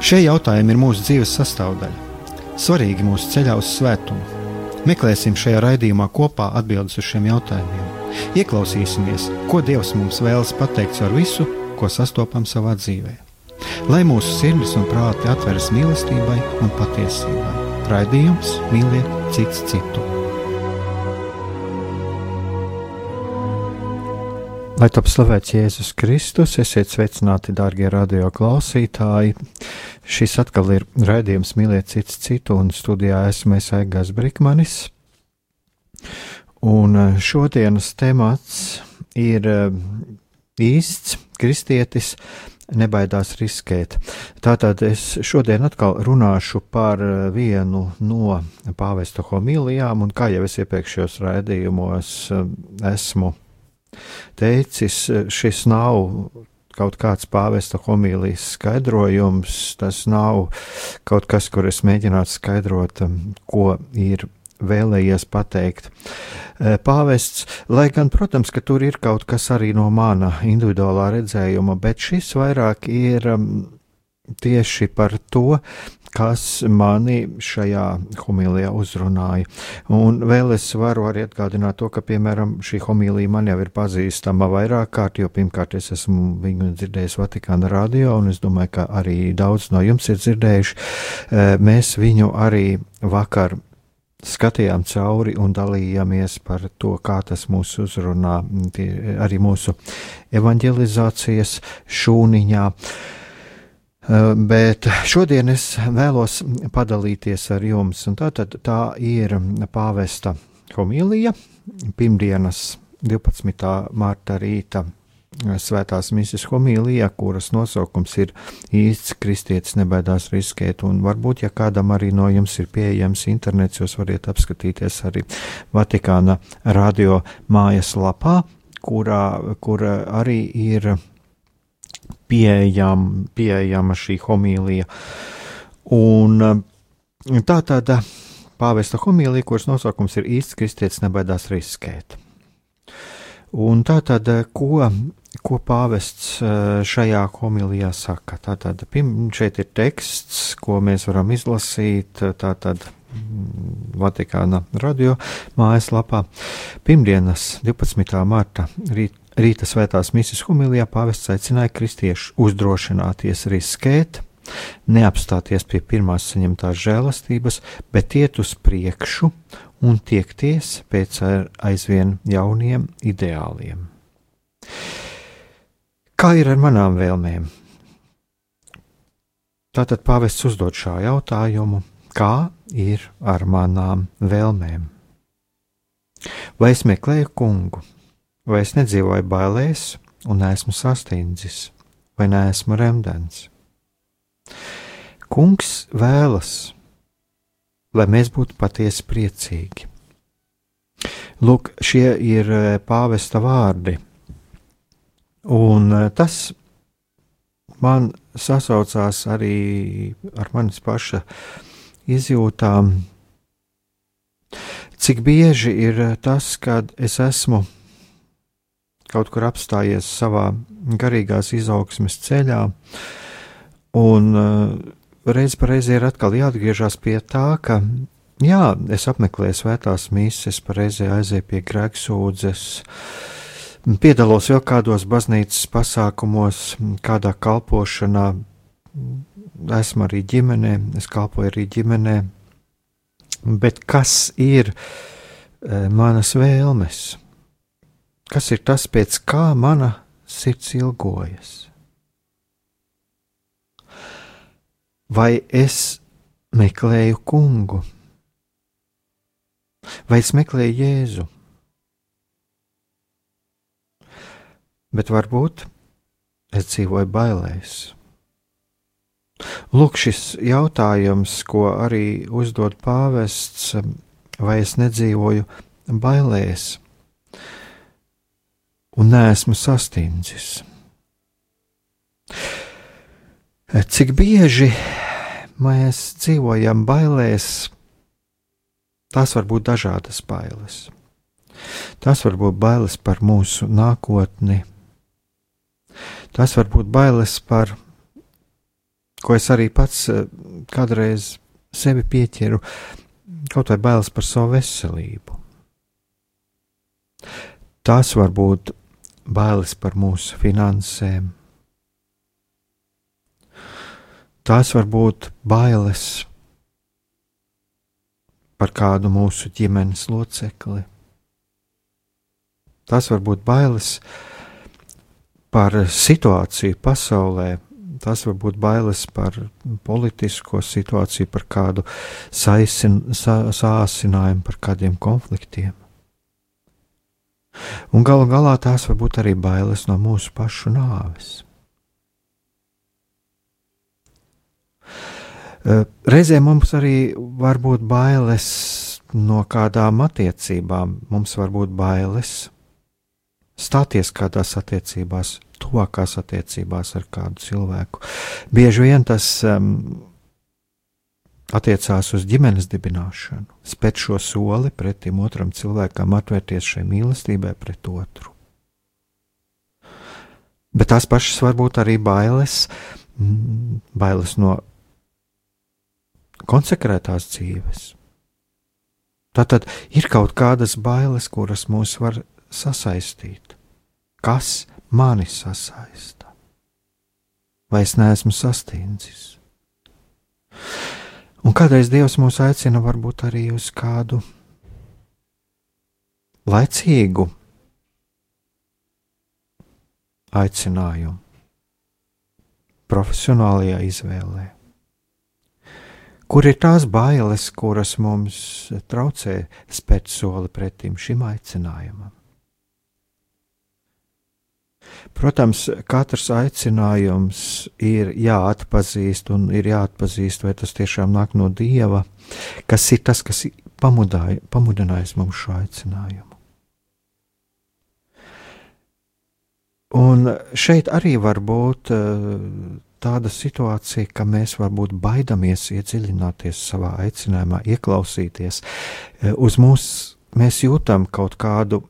Šie jautājumi ir mūsu dzīves sastāvdaļa, svarīgi mūsu ceļā uz svētumu. Meklēsim šajā raidījumā kopā atbildes uz šiem jautājumiem. Ieklausīsimies, ko Dievs mums vēlas pateikt ar visu, ko sastopam savā dzīvē. Lai mūsu sirds un prāti atveras mīlestībai un patiesībai. Raidījums mīliet cits citu. Lai top slavēts Jēzus Kristus, esiet sveicināti, dārgie radio klausītāji. Šis atkal ir raidījums Mīliet cits citu, un studijā esmu es Aigas Brikmanis. Un eh, šodienas temats ir eh, īsts kristietis, nebaidās riskēt. Tātad es šodien atkal runāšu par eh, vienu no pāvesta homilijām, un kā jau es iepriekšējos raidījumos esmu teicis, šis nav kaut kāds pāvesta homīlijas skaidrojums, tas nav kaut kas, kur es mēģinātu skaidrot, ko ir vēlējies pateikt. Eh, pāvests, lai gan, protams, ka tur ir kaut kas arī no mana individuālā redzējuma, bet šis vairāk ir tieši par to, kas mani šajā homilijā uzrunāja. Un vēl es varu arī atgādināt to, ka, piemēram, šī homilija man jau ir pazīstama vairāk kārt, jo pirmkārt es esmu viņu dzirdējis Vatikāna radio, un es domāju, ka arī daudz no jums ir dzirdējuši. Eh, mēs viņu arī vakar skatījām cauri un dalījāmies par to, kā tas mūs uzrunā arī mūsu evanģelizācijas šūniņā. Uh, bet šodien es vēlos padalīties ar jums. Tātad tā ir pāvesta homīlija, pirmdienas 12. mārta rīta eh, svētās misijas homīlija, kuras nosaukums ir īsts kristietis nebaidās riskēt, un varbūt, ja kādam arī no jums ir pieejams internets, jūs varat apskatīties arī Vatikāna radio mājas lapā, kurā, kur arī ir pieejam, pieejama šī homīlija. Un eh, tā tāda pāvesta homīlija, kuras nosaukums ir īsts kristietis nebaidās riskēt. Un tā tad, eh, ko, ko pāvests eh, šajā homilijā saka? Tātad šeit ir teksts, ko mēs varam izlasīt. Tātad mm, Vatikāna radio mājaslapā. Pirmdienas 12. marta rīt Rīta svētās misijas humilijā pāvests aicināja kristiešus uzdrošināties riskēt, neapstāties pie pirmās saņemtās žēlastības, bet iet uz priekšu un tiekties pēc aizvien jauniem ideāliem. Kā ir ar manām vēlmēm? Tātad pāvests uzdod šā jautājumu, kā ir ar manām vēlmēm? Vai es meklēju kungu? Vai es nedzīvoju bailēs un esmu sastindzis, vai neesmu remdens? Kungs vēlas, lai mēs būtu patiesi priecīgi. Lūk, šie ir e, pāvesta vārdi, un e, tas man sasaucās arī ar manis paša izjūtām, cik bieži ir tas, kad es esmu kaut kur apstājies savā garīgās izaugsmes ceļā, un uh, reiz pa reizē ir atkal jāatgriežas pie tā, ka jā, es apmeklēju svētās mīsas, pa reizē aizēju pie grēksūdzes, piedalos vēl kādos baznīcas pasākumos, kādā kalpošanā, esmu arī ģimenē, es kalpoju arī ģimenē, bet kas ir uh, manas vēlmes? Kas ir tas, pēc kā mana sirds ilgojas? Vai es meklēju kungu, vai es meklēju Jēzu? Bet varbūt es dzīvoju bailēs, Lūk, šis jautājums, ko arī uzdod pāvests, vai es nedzīvoju bailēs un neesmu sastindzis. Cik bieži mēs dzīvojam bailēs, tās var būt dažādas bailes. Tas var būt bailes par mūsu nākotni, tas var būt bailes par, ko es arī pats eh, kādreiz sevi pieķeru, kaut vai bailes par savu veselību. Tas var būt bailes par mūsu finansēm. Tās var būt bailes par kādu mūsu ģimenes locekli. Tas var būt bailes par situāciju pasaulē, tas var būt bailes par politisko situāciju, par kādu saisin, sā, sāsinājumu, par kādiem konfliktiem. Un galu galā tās var būt arī bailes no mūsu pašu nāves. Reizē mums arī var būt bailes no kādām attiecībām. Mums var būt bailes stāties kādās attiecībās, tuvākās attiecībās ar kādu cilvēku. Bieži vien tas um, attiecās uz ģimenes dibināšanu, spēt šo soli pretim otram cilvēkam, atvērties šai mīlestībai pret otru. Bet tās pašas var būt arī bailes, mm, bailes no konsekrētās dzīves. Tātad ir kaut kādas bailes, kuras mūs var sasaistīt. Kas mani sasaista? Vai es neesmu sastindzis? Un kādreiz Dievs mūs aicina varbūt arī uz kādu laicīgu aicinājumu, profesionālajā izvēlē. Kur ir tās bailes, kuras mums traucē spēt soli pretim šim aicinājumam? Protams, katrs aicinājums ir jāatpazīst un ir jāatpazīst, vai tas tiešām nāk no Dieva, kas ir tas, kas pamudinājis mums šo aicinājumu. Un šeit arī var būt uh, tāda situācija, ka mēs varbūt baidamies iedziļināties savā aicinājumā, ieklausīties. Uh, uz mums mēs jūtam kaut kādu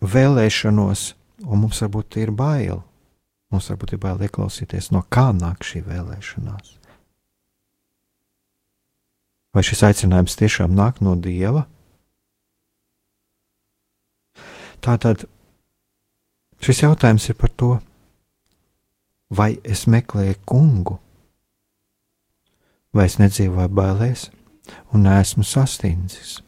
vēlēšanos un mums varbūt ir bail. Mums varbūt ir bail ieklausīties, no kā nāk šī vēlēšanās. Vai šis aicinājums tiešām nāk no dieva? Tātad šis jautājums ir par to, vai es meklēju kungu, vai es nedzīvoju bailēs un neesmu sastindzis.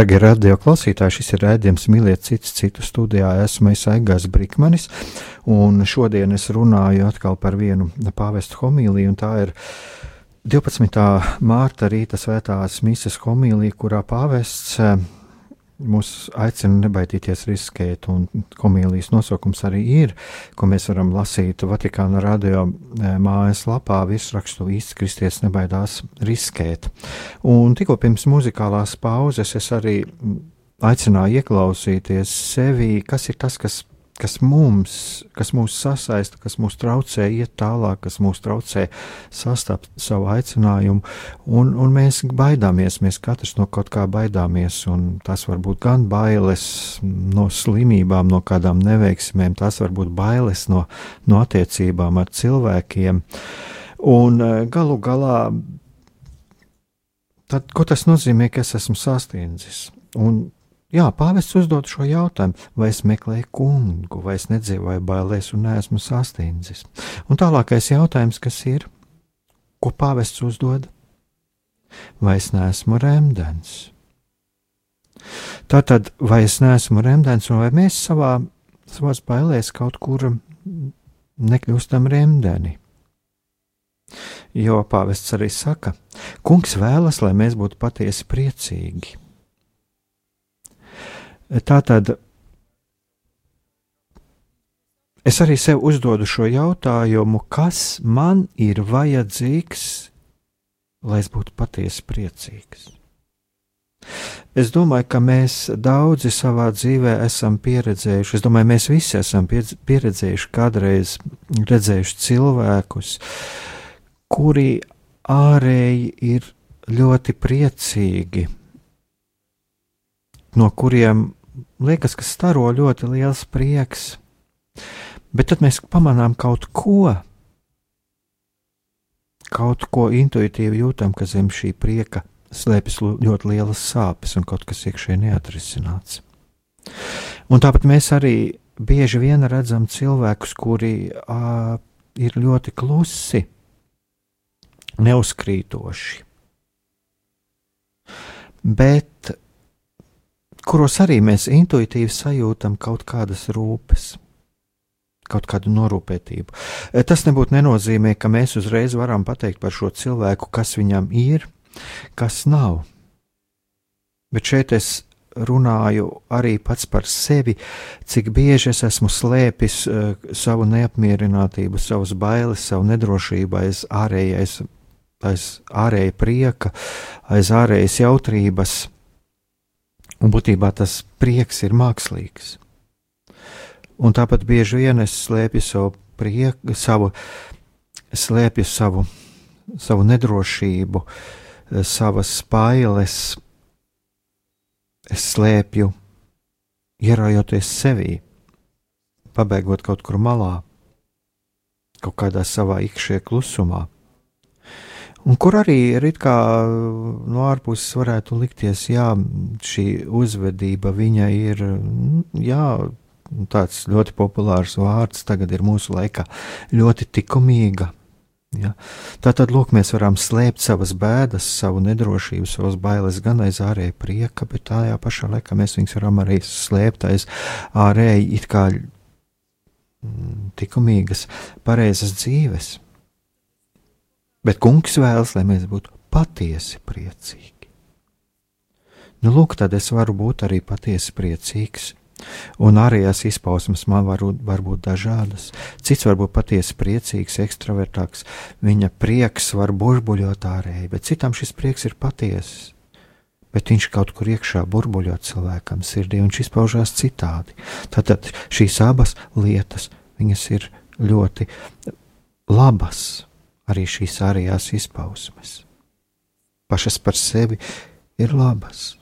Darbie radio klausītāji, šis ir rādījums Mīliet citu citu studijā. Esmu Aigās Brikmanis, un šodien es runāju atkal par vienu pāvestu homīliju, un tā ir 12. mārta rīta svētās mises homīlija, kurā pāvests mūs aicina nebaidīties riskēt, un komīlijas nosaukums arī ir, ko mēs varam lasīt Vatikāna radio e, mājas lapā, virsrakstu īsts kristietis nebaidās riskēt. Un tikko pirms muzikālās pauzes es arī aicināju ieklausīties sevī, kas ir tas, kas kas mums, kas mūs sasaista, kas mūs traucē iet tālāk, kas mūs traucē sastapt savu aicinājumu, un, un mēs baidāmies, mēs katrs no kaut kā baidāmies, un tas var būt gan bailes no slimībām, no kādām neveiksmēm, tas var būt bailes no, no attiecībām ar cilvēkiem, un eh, galu galā, tad, ko tas nozīmē, ka es esmu sastindzis? Un Jā, pāvests uzdod šo jautājumu, vai es meklēju kungu, vai es nedzīvoju bailēs un neesmu sastindzis. Un tālākais jautājums, kas ir, ko pāvests uzdod? Vai es neesmu remdens? Tātad, vai es neesmu remdens, un vai mēs savā, savās bailēs kaut kur nekļūstam remdeni? Jo pāvests arī saka, kungs vēlas, lai mēs būtu patiesi priecīgi. Tā tad es arī sev uzdodu šo jautājumu, kas man ir vajadzīgs, lai es būtu patiesi priecīgs. Es domāju, ka mēs daudzi savā dzīvē esam pieredzējuši, es domāju, mēs visi esam pieredzējuši kādreiz redzējuši cilvēkus, kuri ārēji ir ļoti priecīgi, no kuriem liekas, ka staro ļoti liels prieks, bet tad mēs pamanām kaut ko, kaut ko intuitīvi jūtam, ka zem šī prieka slēpjas ļoti lielas sāpes un kaut kas iekšēji neatrisināts. Un tāpat mēs arī bieži vien redzam cilvēkus, kuri uh, ir ļoti klusi, neuzkrītoši. Bet kuros arī mēs intuitīvi sajūtam kaut kādas rūpes. Kaut kādu norūpētību. E, tas nebūtu nenozīmē, ka mēs uzreiz varam pateikt par šo cilvēku, kas viņam ir, kas nav. Bet šeit es runāju arī pats par sevi, cik bieži es esmu slēpis uh, savu neapmierinātību, savas bailes, savu nedrošību aiz ārējais, aiz ārēja prieka, aiz ārējas jautrības Un būtībā tas prieks ir mākslīgs. Un tāpat bieži vien es slēpju savu prieku, savu, slēpju savu, savu nedrošību, savas spailes. Es slēpju, ieraujoties sevī, pabēgot kaut kur malā, kaut kādā savā iekšējā klusumā Un kur arī ir kā no ārpuses varētu likties, jā, šī uzvedība viņa ir jā, tāds ļoti populārs vārds, tagad ir mūsu laikā ļoti likumīga. Ja? Tātad, lūk, mēs varam slēpt savas bēdas, savu nedrošību, savas bailes gan aiz ārēja prieka, bet tajā pašā laikā mēs viņus varam arī slēpt aiz ārēji it kā likumīgas, pareizas dzīves. Bet kungs vēlas, lai mēs būtu patiesi priecīgi. Nu, lūk, tad es varu būt arī patiesi priecīgs. Un ārējās izpausmes man var, var būt dažādas. Cits var būt patiesi priecīgs, ekstravertāks, viņa prieks var burbuļot ārēji, bet citam šis prieks ir patiesis. Bet viņš kaut kur iekšā burbuļo cilvēkam sirdī, un šis paužās citādi. Tātad šīs abas lietas, viņas ir ļoti labas arī šīs ārējās izpausmes. Pašas par sevi ir labas.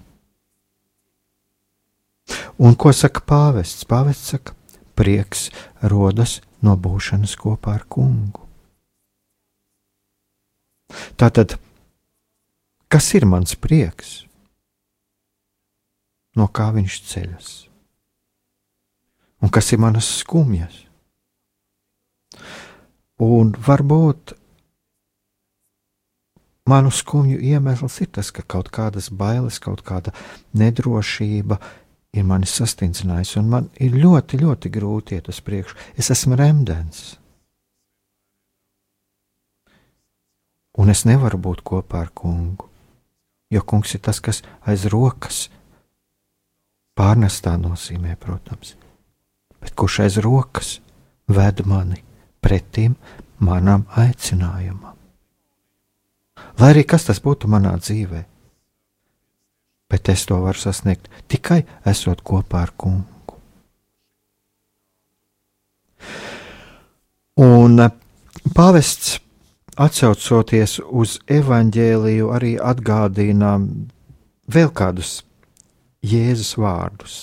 Un ko saka pāvests? Pāvests saka, prieks rodas no būšanas kopā ar kungu. Tātad, kas ir mans prieks? No kā viņš ceļas? Un kas ir manas skumjas? Un varbūt manu skumju iemesls ir tas, ka kaut kādas bailes, kaut kāda nedrošība ir mani sastindzinājusi, un man ir ļoti, ļoti grūti iet uz priekšu. Es esmu remdens. Un es nevaru būt kopā ar kungu, jo kungs ir tas, kas aiz rokas pārnestā nozīmē, protams, bet kurš aiz rokas ved mani pretim manam aicinājumam. Lai arī kas tas būtu manā dzīvē, bet es to varu sasniegt tikai esot kopā ar kungu. Un eh, pāvests, atcaucoties uz evaņģēliju, arī atgādina vēl kādus Jēzus vārdus,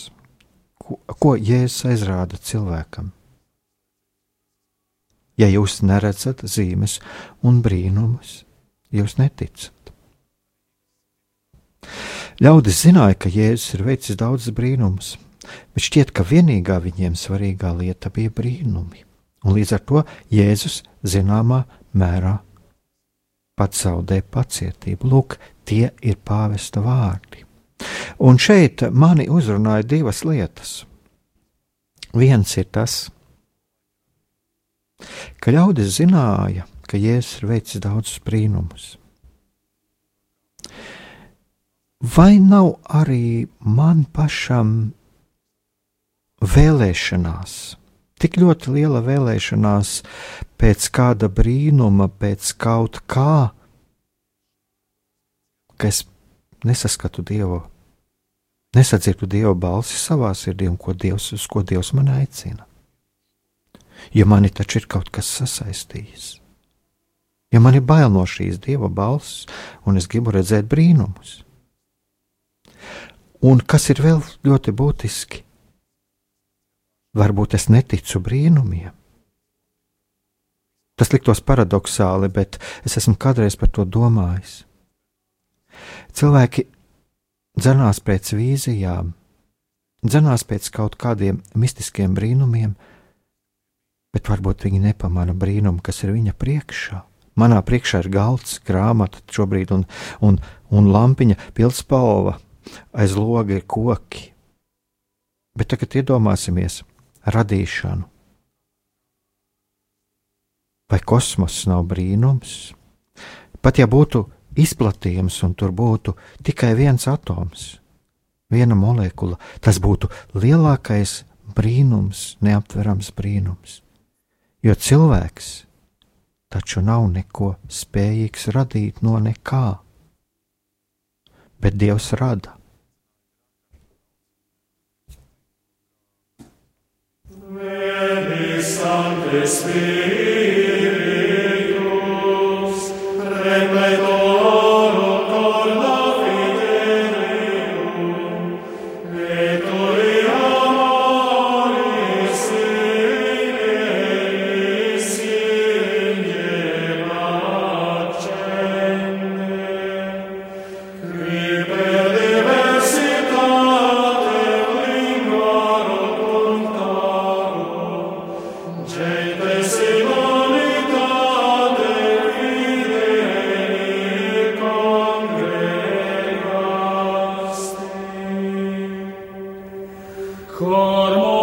ko, ko Jēzus aizrāda cilvēkam. Ja jūs neredzat zīmes un brīnumus, jūs neticat. Ļaudis zināja, ka Jēzus ir veicis daudzus brīnumus, bet šķiet, ka vienīgā viņiem svarīgā lieta bija brīnumi, un līdz ar to Jēzus zināmā mērā pats zaudē pacietību. Lūk, tie ir pāvesta vārdi. Un šeit mani uzrunāja divas lietas. Viens ir tas, ka ļaudis zināja, ka Jēzus ir veicis daudzus brīnumus. Vai nav arī man pašam vēlēšanās, tik ļoti liela vēlēšanās pēc kāda brīnuma, pēc kaut kā, ka es nesaskatu Dievu, nesadzirdu Dieva balsi savā sirdī ko Dievs, uz ko Dievs man aicina. Jo mani taču ir kaut kas sasaistījis. Ja man ir bail no šīs Dieva balss, un es gribu redzēt brīnumus. Un kas ir vēl ļoti būtiski? Varbūt es neticu brīnumiem. Tas liktos paradoxāli, bet es esmu kādreiz par to domājis. Cilvēki dzenās pēc vīzijām, dzenās pēc kaut kādiem mistiskiem brīnumiem, bet varbūt viņi nepamana brīnumu, kas ir viņa priekšā. Manā priekšā ir galds, grāmata šobrīd, un, un, un lampiņa, pilspalva, aiz loga ir koki. Bet tagad iedomāsimies radīšanu. Vai kosmoss nav brīnums? Pat ja būtu izplatījums, un tur būtu tikai viens atoms, viena molekula. Tas būtu lielākais brīnums, neaptverams brīnums. Jo cilvēks taču nav neko spējīgs radīt no nekā, bet Dievs rada. Veni sancte Spiritus Libera Chor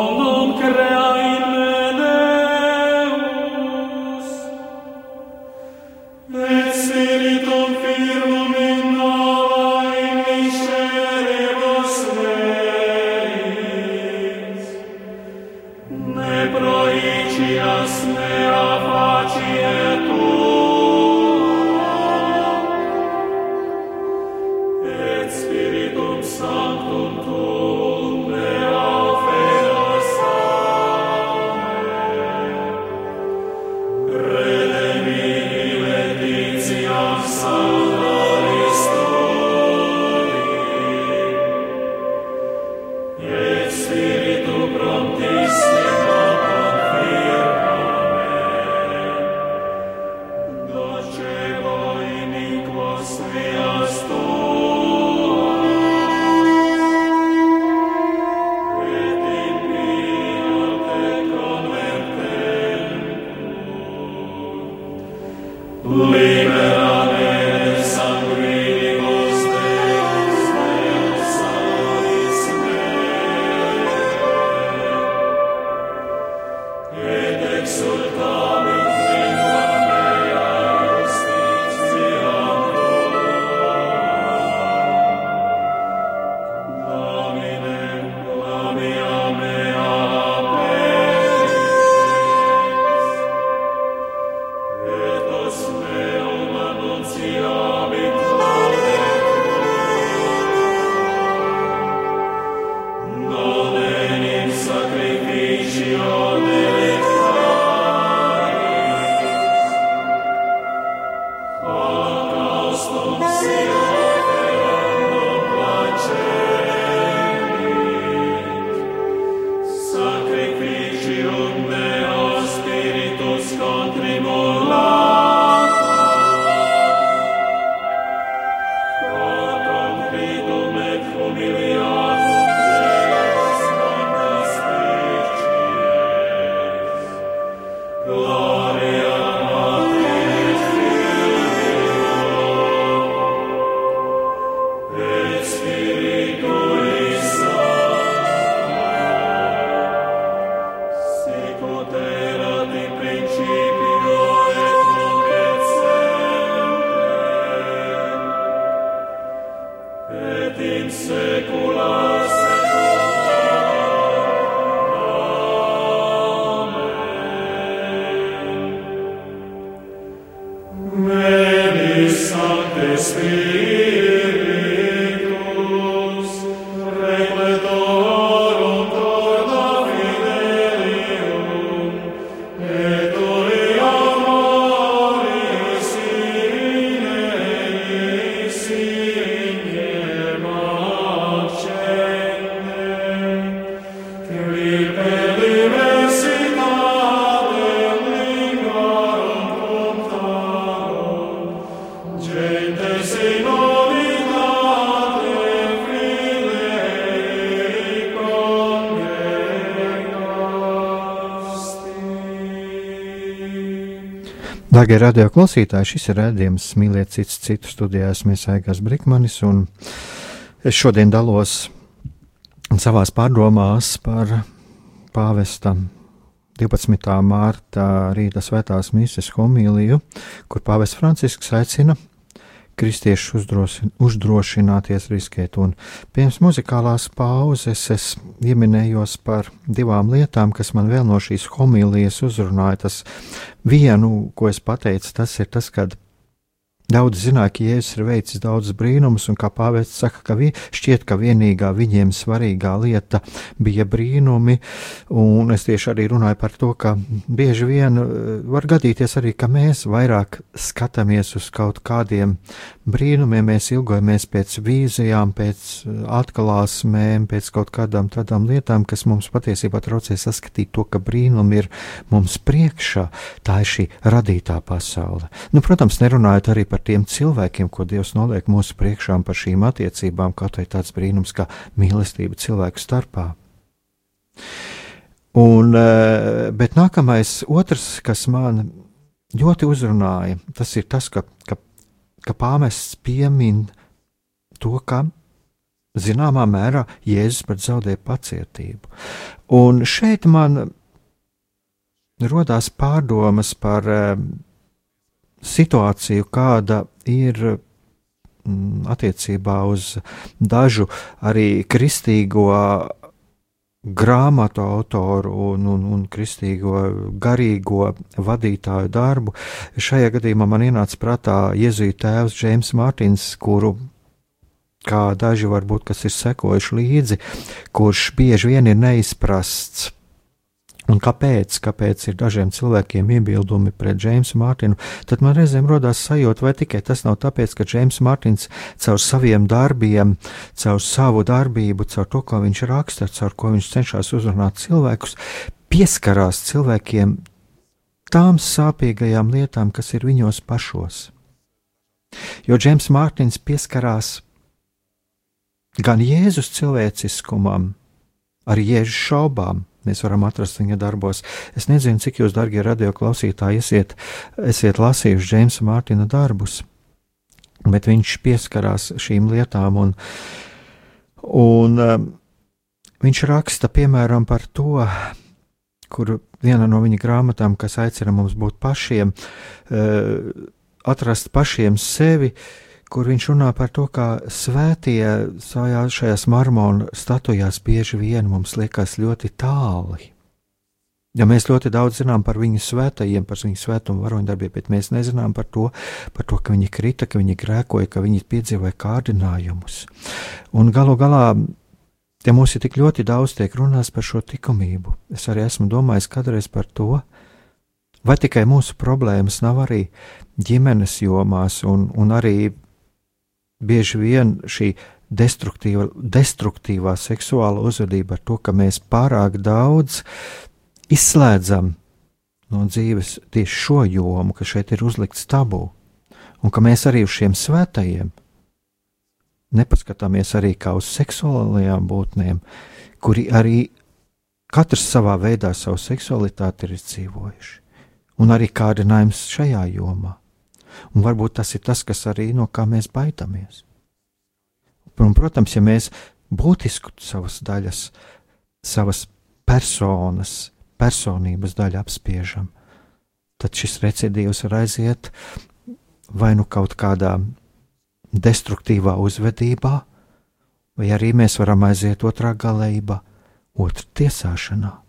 Dārgie radio klausītāji, šis ir rādījums Mīliet cits citu studijās. Mēs Aigās Brikmanis un es šodien dalos savās pārdomās par pāvesta 12. mārta rīta svētās mīsas homīliju, kur pāvests Francisks aicina kristiešus uzdrošināties riskēt. Un pirms muzikālās pauzes es ieminējos par divām lietām, kas man vēl no šīs homīlijas uzrunāja. Tas vienu, ko es pateicu, tas ir tas, kad Daudz zināja, ka Jēzus ir veicis daudz brīnumus, un kā pāvests saka, ka vi, šķiet, ka vienīgā viņiem svarīgā lieta bija brīnumi, un es tieši arī runāju par to, ka bieži vien eh, var gadīties arī, ka mēs vairāk skatāmies uz kaut kādiem brīnumiem, mēs ilgojamies pēc vīzijām, pēc eh, atklāsmēm, pēc kaut kādām tādām lietām, kas mums patiesībā traucē saskatīt to, ka brīnumi ir mums priekšā. Tā ir šī radītā pasaule. Nu, protams, nerunājot arī par tiem cilvēkiem, ko Dievs noliek mūsu priekšā par šīm attiecībām, kaut vai tāds brīnums kā mīlestība cilvēku starpā. Un, eh, bet nākamais, otrs, kas man ļoti uzrunāja, tas ir tas, ka, ka, ka pāmests piemin to, ka zināmā mērā Jēzus pat zaudēja pacietību. Un šeit man rodās pārdomas par uh, situāciju, kāda ir mm, attiecībā uz dažu arī kristīgo grāmatu autoru un, un, un kristīgo garīgo vadītāju darbu. Šajā gadījumā man ienāca prātā Jēzus tēvs Džeims Mārtiņš, kuru kā daži varbūt, kas ir sekojuši līdzi, kurš bieži vien ir neizprasts Un kāpēc, kāpēc ir dažiem cilvēkiem iebildumi pret Džeimsu Mārtiņu, tad man reizēm rodās sajūta, vai tikai tas nav tāpēc, ka Džeims Mārtiņš caur saviem darbiem, caur savu darbību, caur to, ko viņš raksta, caur ko viņš cenšas uzrunāt cilvēkus, pieskarās cilvēkiem tām sāpīgajām lietām, kas ir viņos pašos. Jo Džeims Mārtiņš pieskarās gan Jēzus cilvēciskumam, arī Jēzus šaubām, mēs varam atrast viņa darbos. Es nezinu, cik jūs, darbie radioklausītāji, esiet, esiet lasījuši Džeimsa Mārtiņa darbus, bet viņš pieskarās šīm lietām, un, un um, viņš raksta piemēram par to, kur viena no viņa grāmatām, kas aicina mums būt pašiem, uh, atrast pašiem sevi, uh, kur viņš runā par to, kā svētie savā šajās marmona statujās bieži vien mums liekas ļoti tāli. Ja mēs ļoti daudz zinām par viņu svētajiem, par viņu svētumu varoņdarbiem, bet mēs nezinām par to, par to, ka viņi krita, ka viņi grēkoja, ka viņi piedzīvoja kārdinājumus. Un galu galā, ja mums ir tik ļoti daudz tiek runāts par šo likumību, es arī esmu domājis kādreiz par to, vai tikai mūsu problēmas nav arī ģimenes jomās un, un arī bieži vien šī destruktīva, destruktīvā seksuāla uzvedība ar to, ka mēs pārāk daudz izslēdzam no dzīves tieši šo jomu, ka šeit ir uzlikts tabū, un ka mēs arī uz šiem svētajiem nepaskatāmies arī kā uz seksuālajām būtnēm, kuri arī katrs savā veidā savu seksualitāti ir izdzīvojuši, un arī kārdinājums šajā jomā. Un varbūt tas ir tas, kas arī no kā mēs baidāmies. Un, protams, ja mēs būtisku savas daļas, savas personas, personības daļu apspiežam, tad šis recidīvs var aiziet vai nu kaut kādā destruktīvā uzvedībā, vai arī mēs varam aiziet otrā galējībā, otrā tiesāšanā.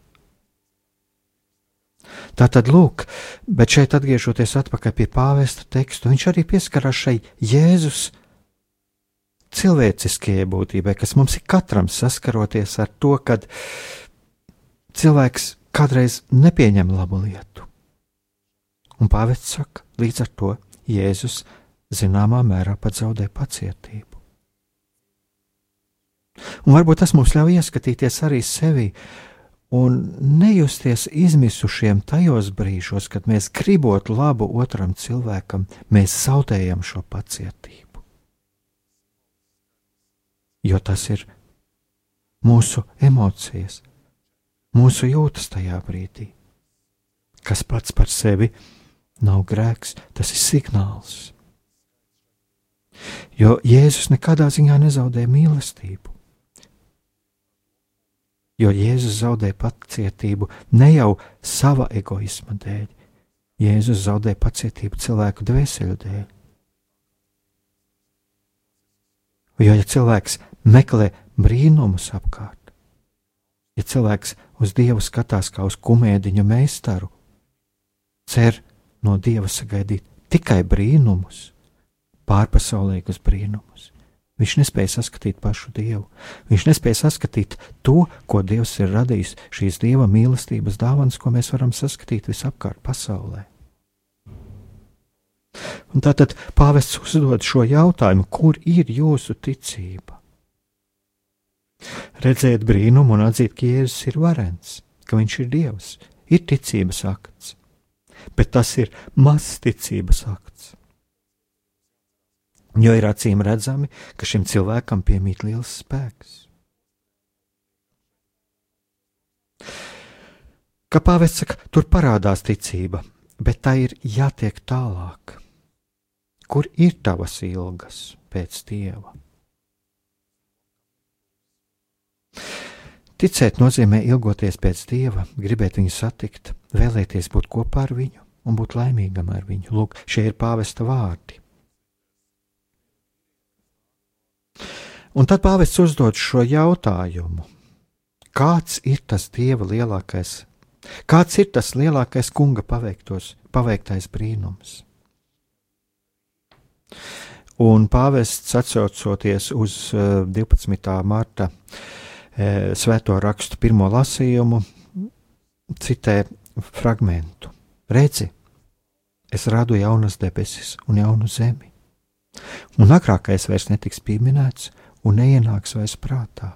Tā tad lūk, bet šeit atgriežoties atpakaļ pie pāvesta tekstu, viņš arī pieskarās šai Jēzus cilvēciskajai būtībai, kas mums ir katram saskaroties ar to, kad cilvēks kādreiz nepieņem labu lietu. Un pāvests saka, līdz ar to Jēzus zināmā mērā pat zaudē pacietību. Un varbūt tas mums ļauj ieskatīties arī sevi un nejusties izmisušiem tajos brīžos, kad mēs gribot labu otram cilvēkam, mēs zaudējam šo pacietību jo tas ir mūsu emocijas, mūsu jūtas tajā brīdī, kas pats par sevi nav grēks, tas ir signāls. Jo Jēzus nekādā ziņā nezaudē mīlestību. Jo Jēzus zaudē pacietību ne jau sava egoisma dēļ, Jēzus zaudē pacietību cilvēku dvēseli dēļ. Jo ja cilvēks meklē brīnumus apkārt. Ja cilvēks uz Dievu skatās kā uz kumēdiņu meistaru, cer no Dieva sagaidīt tikai brīnumus, pārpasaulīgus brīnumus. Viņš nespēja saskatīt pašu Dievu. Viņš nespēja saskatīt to, ko Dievs ir radījis, šīs Dieva mīlestības dāvanas, ko mēs varam saskatīt visapkārt pasaulē. Un tātad pāvests uzdod šo jautājumu, kur ir jūsu ticība? Redzēt brīnumu un atzīt, ka Jēzus ir varens, ka viņš ir Dievs, ir ticības akts, bet tas ir mazs ticības akts. Jo ir acīm redzami, ka šim cilvēkam piemīt liels spēks. Kā pāvests saka, tur parādās ticība, bet tā ir jātiek tālāk. Kur ir tavas ilgas pēc dieva? Ticēt nozīmē ilgoties pēc dieva, gribēt viņu satikt, vēlēties būt kopā ar viņu un būt laimīgam ar viņu. Lūk, šie ir pāvesta vārdi. Un tad pāvests uzdod šo jautājumu: Kāds ir tas dieva lielākais, kāds ir tas lielākais kunga paveiktos, paveiktais brīnums? Un pāvests atsaucoties uz 12. Eh, marta E, svēto rakstu pirmo lasījumu, citē fragmentu. Redzi, es radu jaunas debesis un jaunu zemi, un agrākais vairs netiks pieminēts un neienāks vairs prātā,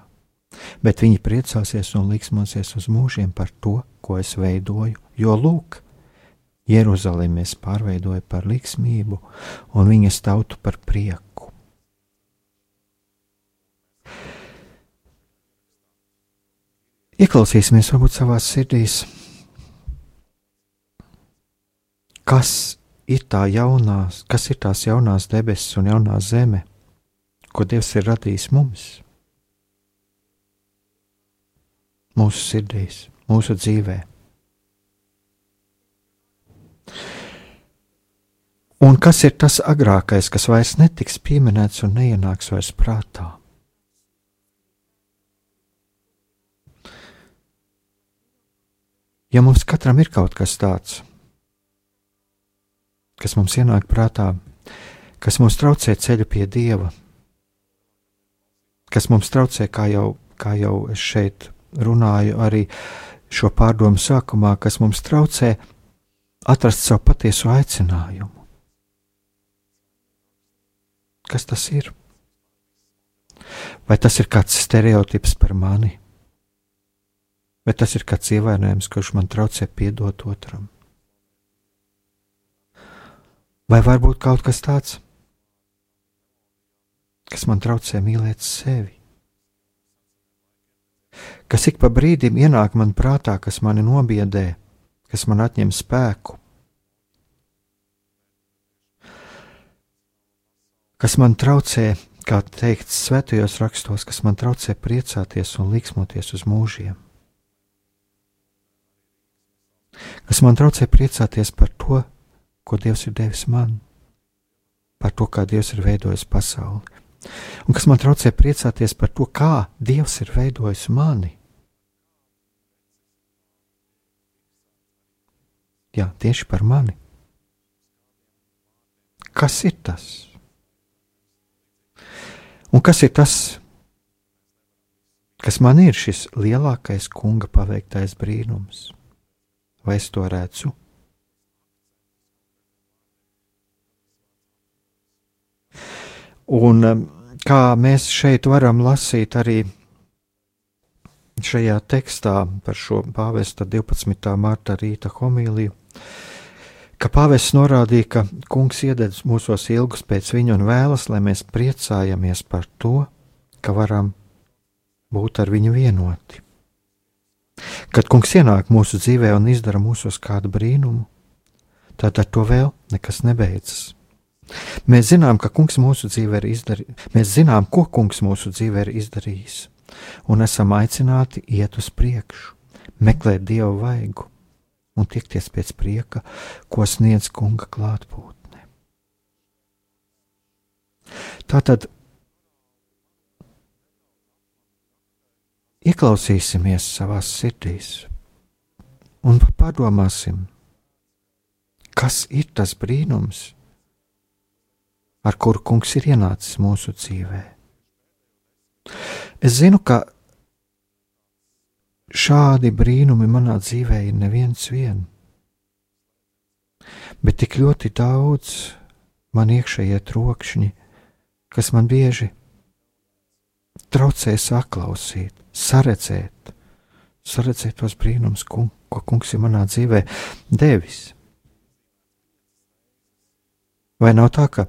bet viņi priecāsies un liksmosies uz mūžiem par to, ko es veidoju, jo lūk, Jeruzalemi es pārveidoju par liksmību un viņas tautu par prieku. Ieklausīsimies varbūt savās sirdīs, kas ir tā jaunās, kas ir tās jaunās debesis un jaunā zeme, ko Dievs ir radījis mums, mūsu sirdīs, mūsu dzīvē. Un kas ir tas agrākais, kas vairs netiks pieminēts un neienāks vairs prātā? Ja mums katram ir kaut kas tāds, kas mums ienāk prātā, kas mums traucē ceļu pie Dieva, kas mums traucē, kā jau, kā jau es šeit runāju, arī šo pārdomu sākumā, kas mums traucē atrast savu patieso aicinājumu. Kas tas ir? Vai tas ir kāds stereotips par mani? vai tas ir kāds ievainojums, kurš man traucē piedot otram? Vai varbūt kaut kas tāds, kas man traucē mīlēt sevi? Kas ik pa brīdim ienāk man prātā, kas mani nobiedē, kas man atņem spēku, kas man traucē, kā teikts svētajos rakstos, kas man traucē priecāties un liksmoties uz mūžiem. kas man traucē priecāties par to, ko Dievs ir devis man, par to, kā Dievs ir veidojis pasauli. un kas man traucē priecāties par to, kā Dievs ir veidojis mani. Jā, tieši par mani. Kas ir tas? Un kas ir tas, kas man ir šis lielākais kunga paveiktais brīnums? Vai es to redzu? Un um, kā mēs šeit varam lasīt arī šajā tekstā par šo pāvesta 12. marta rīta homīliju, ka pāvests norādīja, ka kungs iededz mūsos ilgus pēc viņa un vēlas, lai mēs priecājamies par to, ka varam būt ar viņu vienoti. Kad kungs ienāk mūsu dzīvē un izdara mūsos kādu brīnumu, tad ar to vēl nekas nebeidzas. Mēs zinām, ka kungs mūsu dzīvē ir izdarījis, mēs zinām, ko kungs mūsu dzīvē ir izdarījis, un esam aicināti iet uz priekšu, meklēt dievu vaigu un tiekties pēc prieka, ko sniedz kunga klātbūtne. Tātad ieklausīsimies savās sirdīs un padomāsim, kas ir tas brīnums, ar kuru kungs ir ienācis mūsu dzīvē. Es zinu, ka šādi brīnumi manā dzīvē ir neviens vien, bet tik ļoti daudz man iekšējie trokšņi, kas man bieži traucē saklausīt, saredzēt, saredzēt tos brīnumus, ko kungs ir manā dzīvē devis. Vai nav tā, ka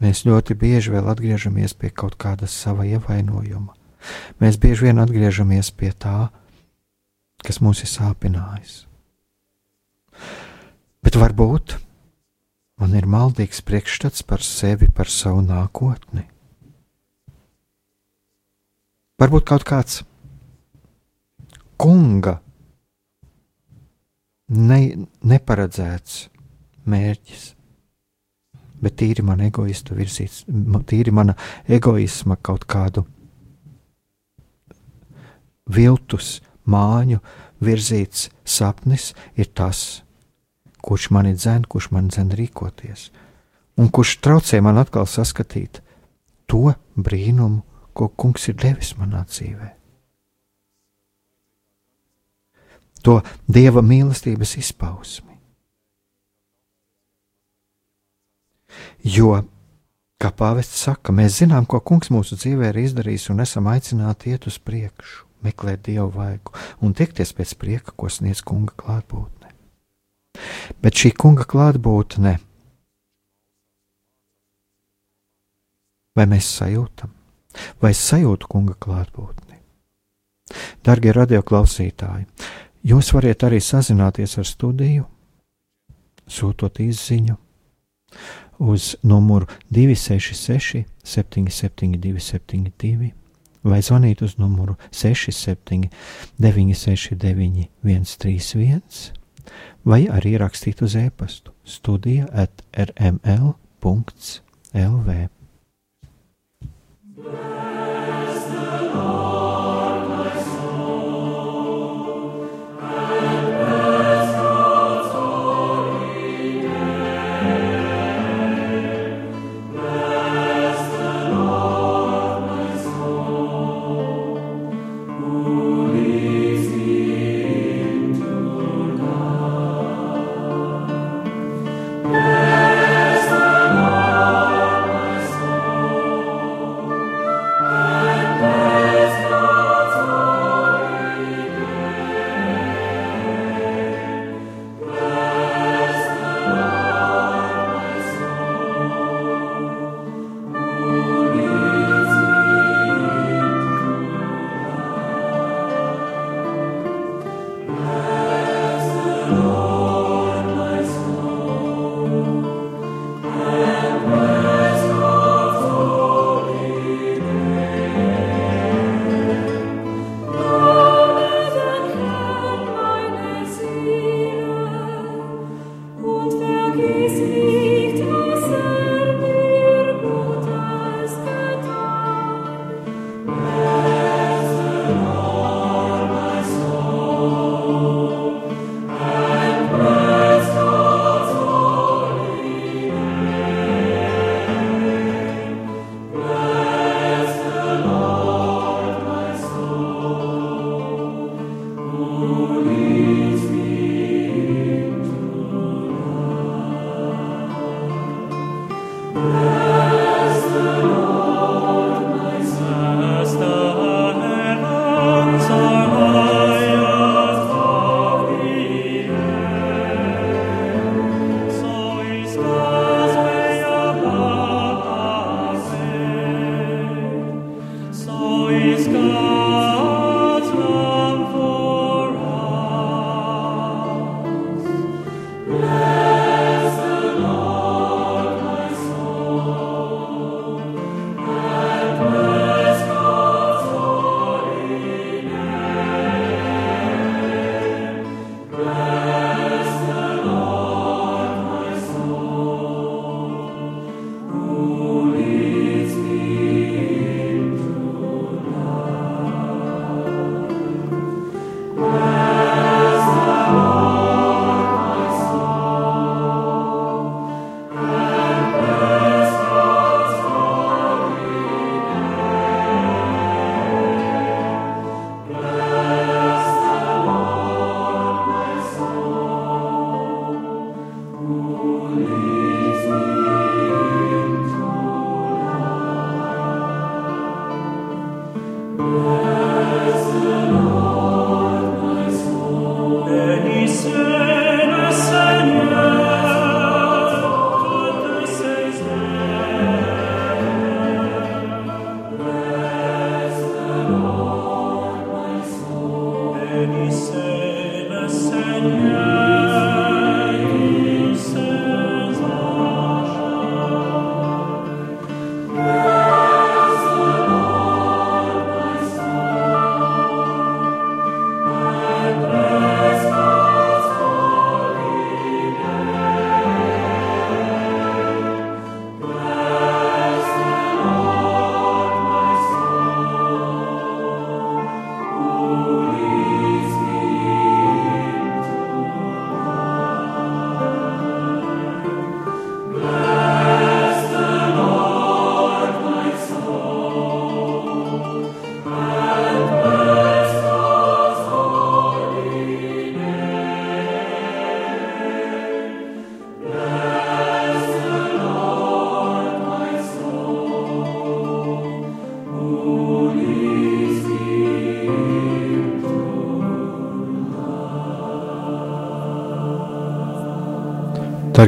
Mēs ļoti bieži vēl atgriežamies pie kaut kāda sava ievainojuma. Mēs bieži vien atgriežamies pie tā, kas mūs ir sāpinājis. Bet varbūt man ir maldīgs priekšstats par sevi, par savu nākotni. Varbūt kaut kāds kunga ne, neparedzēts mērķis bet tīri man egoistu virzīts, tīri mana egoisma kaut kādu viltus māju virzīts sapnis ir tas, kurš mani dzen, kurš man dzen rīkoties, un kurš traucē man atkal saskatīt to brīnumu, ko kungs ir devis manā dzīvē. To dieva mīlestības izpausmi. Jo, kā pāvests saka, mēs zinām, ko kungs mūsu dzīvē ir izdarījis, un esam aicināti iet uz priekšu, meklēt dievu vaigu un tiekties pēc prieka, ko sniedz kunga klātbūtne. Bet šī kunga klātbūtne, vai mēs sajūtam, vai sajūtu kunga klātbūtni? Darbie radioklausītāji, jūs varat arī sazināties ar studiju, sūtot izziņu uz numuru 266, 772, 72 vai zvanīt uz numuru 67, 969, 131 vai arī rakstīt uz e-pastu studija at rml.lv.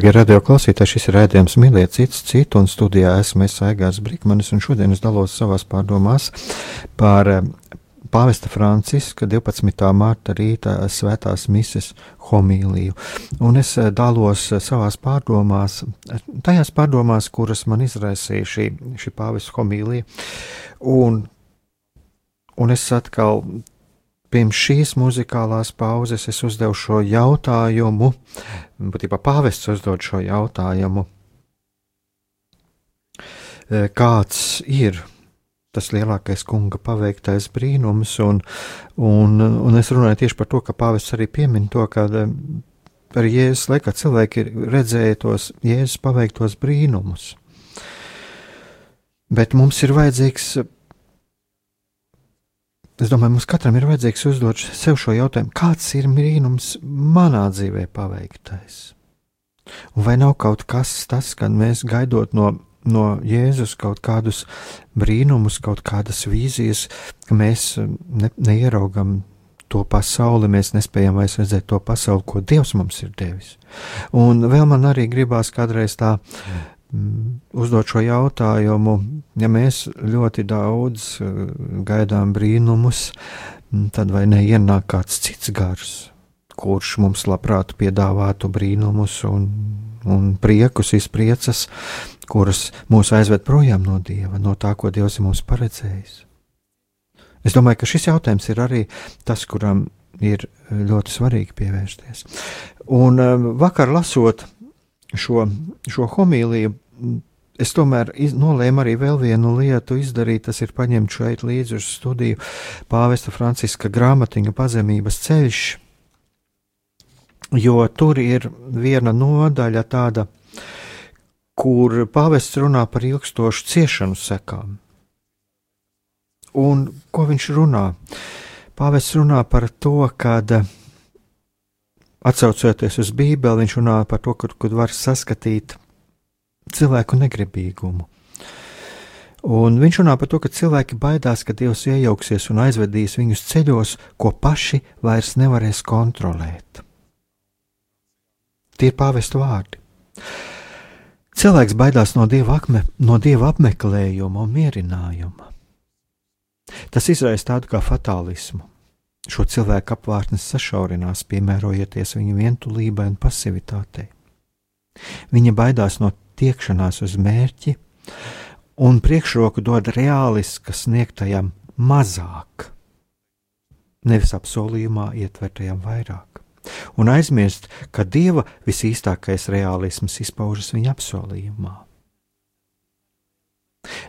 Darbie radioklausītāji, šis ir rādījums mīlēt citu citu, un studijā esmu es Aigārs Brīkmanis, un šodien es dalos savās pārdomās par eh, Pāvesta Franciska 12. mārta rīta svētās mises homīliju. Un es eh, dalos savās pārdomās, tajās pārdomās, kuras man izraisīja šī, šī Pāvesta homīlija. Un, un es atkal Pirms šīs muzikālās pauzes es uzdevu šo jautājumu, būtībā pāvests uzdod šo jautājumu. E, kāds ir tas lielākais kunga paveiktais brīnums, un, un, un es runāju tieši par to, ka pāvests arī piemin to, ka e, ar Jēzus laikā cilvēki ir redzējuši tos Jēzus paveiktos brīnumus. Bet mums ir vajadzīgs Es domāju, mums katram ir vajadzīgs uzdot sev šo jautājumu, kāds ir brīnums manā dzīvē paveiktais? Un vai nav kaut kas tas, kad mēs gaidot no, no Jēzus kaut kādus brīnumus, kaut kādas vīzijas, ka mēs ne, neieraugam to pasauli, mēs nespējam vairs redzēt to pasauli, ko Dievs mums ir devis. Un vēl man arī gribās kādreiz tā uzdot šo jautājumu, ja mēs ļoti daudz eh, gaidām brīnumus, mm, tad vai neienāk kāds cits gars, kurš mums labprāt piedāvātu brīnumus un, un priekus, izpriecas, kuras mūs aizved projām no Dieva, no tā, ko Dievs ir mums paredzējis. Es domāju, ka šis jautājums ir arī tas, kuram ir ļoti svarīgi pievērsties. Un eh, vakar lasot šo, šo homīliju, es tomēr iz, nolēmu arī vēl vienu lietu izdarīt. Tas ir paņemt šeit līdzi uz studiju Pāvesta Franciska grāmatiņa pazemības ceļš, jo tur ir viena nodaļa tāda, kur pāvests runā par ilgstošu ciešanu sekām. Un ko viņš runā? Pāvests runā par to, ka Atcaucoties uz Bībeli, viņš runā par to, kur, kur var saskatīt cilvēku negribīgumu. Un viņš runā par to, ka cilvēki baidās, ka Dievs iejauksies un aizvedīs viņus ceļos, ko paši vairs nevarēs kontrolēt. Tie ir pāvestu vārdi. Cilvēks baidās no dieva, akme, no dieva apmeklējuma un mierinājuma. Tas izraisa tādu kā fatālismu. Šo cilvēku apvārtnes sašaurinās, piemērojoties viņa vientulībai un pasivitātei. Viņa baidās no tiekšanās uz mērķi, un priekšroku dod reāliska sniegtajam mazāk, nevis apsolījumā ietvertajam vairāk, un aizmirst, ka dieva visīstākais realisms izpaužas viņa apsolījumā.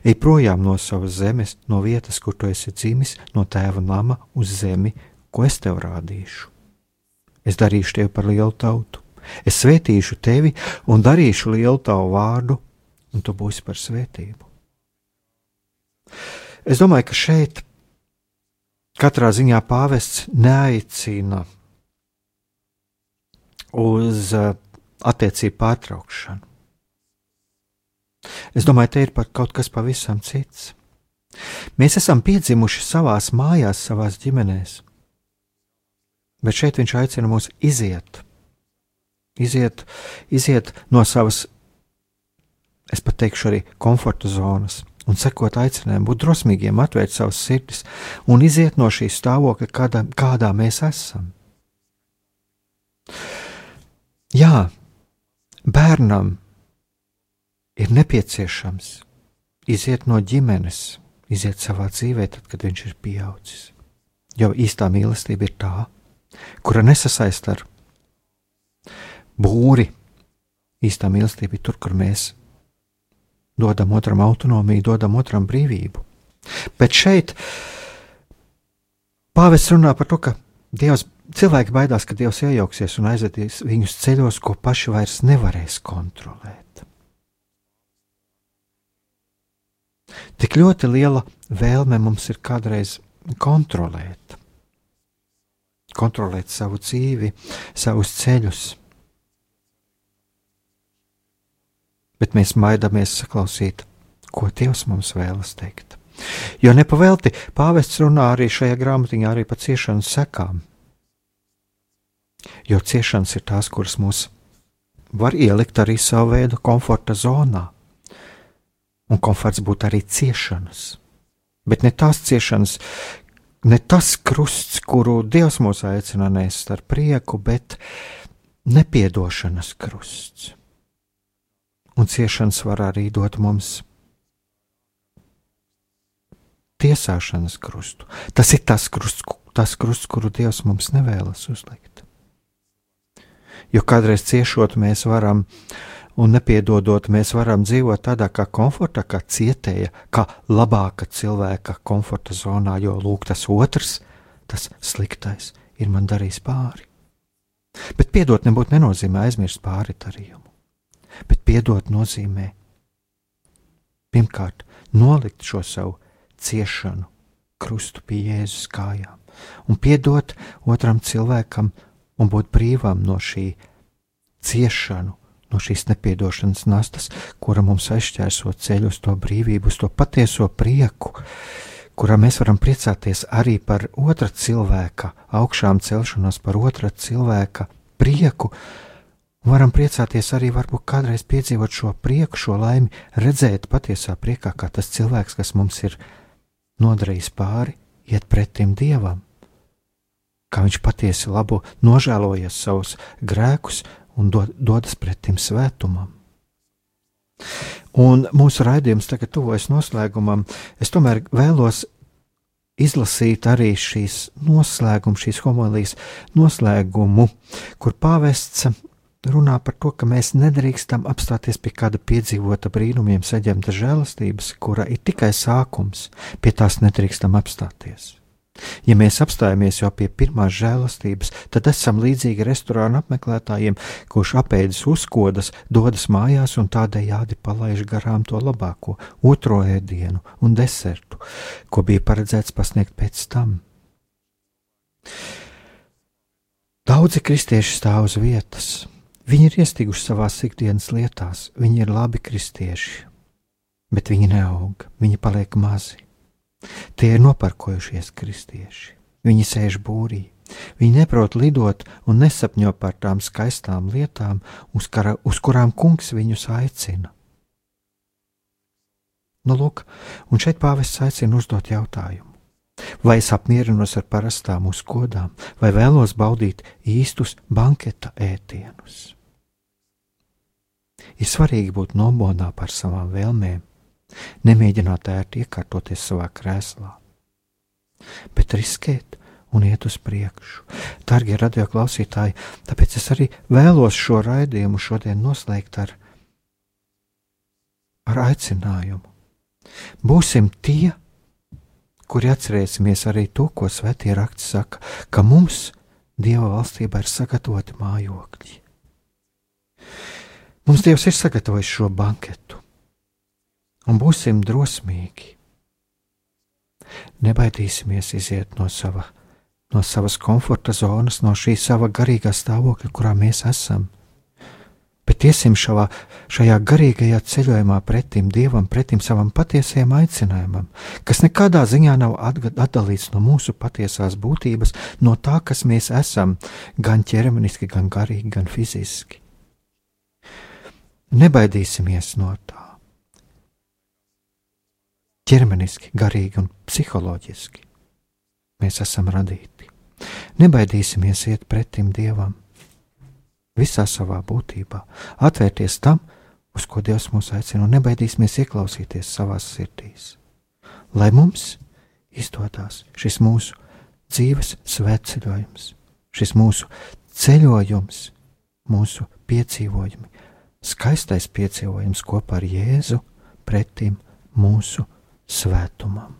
Ej projām no savas zemes, no vietas, kur tu esi dzimis, no tēva nama uz zemi, ko es tev rādīšu. Es darīšu tevi par lielu tautu, es svētīšu tevi un darīšu lielu tavu vārdu, un tu būsi par svētību. Es domāju, ka šeit katrā ziņā pāvests neaicina uz uh, attiecību pārtraukšanu. Es domāju, te ir par kaut kas pavisam cits. Mēs esam piedzimuši savās mājās, savās ģimenēs, bet šeit viņš aicina mūs iziet, iziet, iziet no savas, es pat teikšu, arī komforta zonas un sekot aicinājumam, būt drosmīgiem, atvērt savas sirdis un iziet no šīs stāvokļa, kādā, kādā mēs esam. Jā, bērnam ir nepieciešams iziet no ģimenes, iziet savā dzīvē, tad, kad viņš ir pieaudzis. Jo īstā mīlestība ir tā, kura nesasaist ar būri. Īstā mīlestība ir tur, kur mēs dodam otram autonomiju, dodam otram brīvību. Bet šeit pāvests runā par to, ka Dievs, cilvēki baidās, ka Dievs iejauksies un aizvedīs viņus ceļos, ko paši vairs nevarēs kontrolēt. Tik ļoti liela vēlme mums ir kādreiz kontrolēt, kontrolēt savu dzīvi, savus ceļus bet mēs maidamies saklausīt, ko Dievs mums vēlas teikt. Jo nepavēlti pāvests runā arī šajā grāmatiņā arī par ciešanas sekām. Jo ciešanas ir tās, kuras mūs var ielikt arī savu veidu komforta zonā. Un komforts būtu arī ciešanas. Bet ne tās ciešanas, ne tas krusts, kuru Dievs mūs aicina nest ar prieku, bet nepiedošanas krusts un ciešanas var arī dot mums tiesāšanas krustu. Tas ir tas krusts, tas krusts kuru Dievs mums nevēlas uzlikt. Jo kādreiz ciešot, mēs varam, un nepiedodot, mēs varam dzīvot tādā kā komfortā, kā cietēja, kā labāka cilvēka komforta zonā, jo lūk, tas otrs, tas sliktais, ir man darījis pāri. Bet piedot nebūtu nenozīmē aizmirst pāri darījumu bet piedot nozīmē pirmkārt nolikt šo savu ciešanu krustu pie Jēzus kājām. Un piedot otram cilvēkam un būt brīvam no šī ciešanu, no šīs nepiedošanas nastas, kura mums aizšķērso ceļu uz to brīvību, uz to patieso prieku, kurā mēs varam priecāties arī par otra cilvēka augšām celšanos, par otra cilvēka prieku, Varam priecāties arī varbūt kādreiz piedzīvot šo prieku, šo laimi, redzēt patiesā priekā, kā tas cilvēks, kas mums ir nodarījis pāri, iet pretim dievam. Kā viņš patiesi labo, nožēlojas savus grēkus un dod, dodas pretim svētumam. Un mūsu raidījums tagad tuvojas noslēgumam. Es tomēr vēlos izlasīt arī šīs noslēgumu, šīs homolijas noslēgumu, kur pāvests runā par to, ka mēs nedrīkstam apstāties pie kāda piedzīvota brīnumiem saņemta žēlastības, kura ir tikai sākums, pie tās nedrīkstam apstāties. Ja mēs apstājamies jau pie pirmās žēlastības, tad esam līdzīgi restorāna apmeklētājiem, kurš apēdis uzkodas, dodas mājās un tādējādi palaiž garām to labāko, otro ēdienu un desertu, ko bija paredzēts pasniegt pēc tam. Daudzi kristieši stāv uz vietas, Viņi ir iestiguši savā ikdienas lietās, viņi ir labi kristieši, bet viņi neaug, viņi paliek mazi. Tie ir noparkojušies kristieši, viņi sēž būrī, viņi neprot lidot un nesapņo par tām skaistām lietām, uz, kara, uz kurām kungs viņus aicina. Nu, lūk, un šeit pāvests aicina uzdot jautājumu. Vai es apmierinos ar parastām uzkodām, vai vēlos baudīt īstus banketa ēdienus? Ir svarīgi būt nobodā par savām vēlmēm, nemēģināt ērti iekārtoties savā krēslā, bet riskēt un iet uz priekšu. Darbie radioklausītāji, tāpēc es arī vēlos šo raidījumu šodien noslēgt ar, ar aicinājumu. Būsim tie, kuri atcerēsimies arī to, ko svētie raksti saka, ka mums Dieva valstībā ir sagatavoti mājokļi. Mums Dievs ir sagatavojis šo banketu, un būsim drosmīgi. Nebaidīsimies iziet no, sava, no savas komforta zonas, no šī sava garīgā stāvokļa, kurā mēs esam bet iesim šavā, šajā garīgajā ceļojumā pretim Dievam, pretim savam patiesajam aicinājumam, kas nekādā ziņā nav atdalīts no mūsu patiesās būtības, no tā, kas mēs esam, gan ķermeniski, gan garīgi, gan fiziski. Nebaidīsimies no tā. ķermeniski, garīgi un psiholoģiski. Mēs esam radīti. Nebaidīsimies iet pretim Dievam, visā savā būtībā, atvērties tam, uz ko Dievs mūs aicina, un nebaidīsimies ieklausīties savās sirdīs. Lai mums izdodas šis mūsu dzīves svētceļojums, šis mūsu ceļojums, mūsu piedzīvojumi, skaistais piedzīvojums kopā ar Jēzu pretim mūsu svētumam.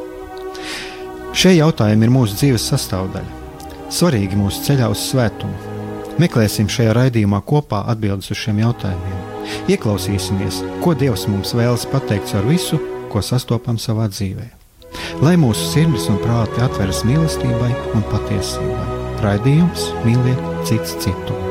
Šie jautājumi ir mūsu dzīves sastāvdaļa, svarīgi mūsu ceļā uz svētumu. Meklēsim šajā raidījumā kopā atbildes uz šiem jautājumiem. Ieklausīsimies, ko Dievs mums vēlas pateikt ar visu, ko sastopam savā dzīvē. Lai mūsu sirdis un prāti atveras mīlestībai un patiesībai. Raidījums mīliet cits citu.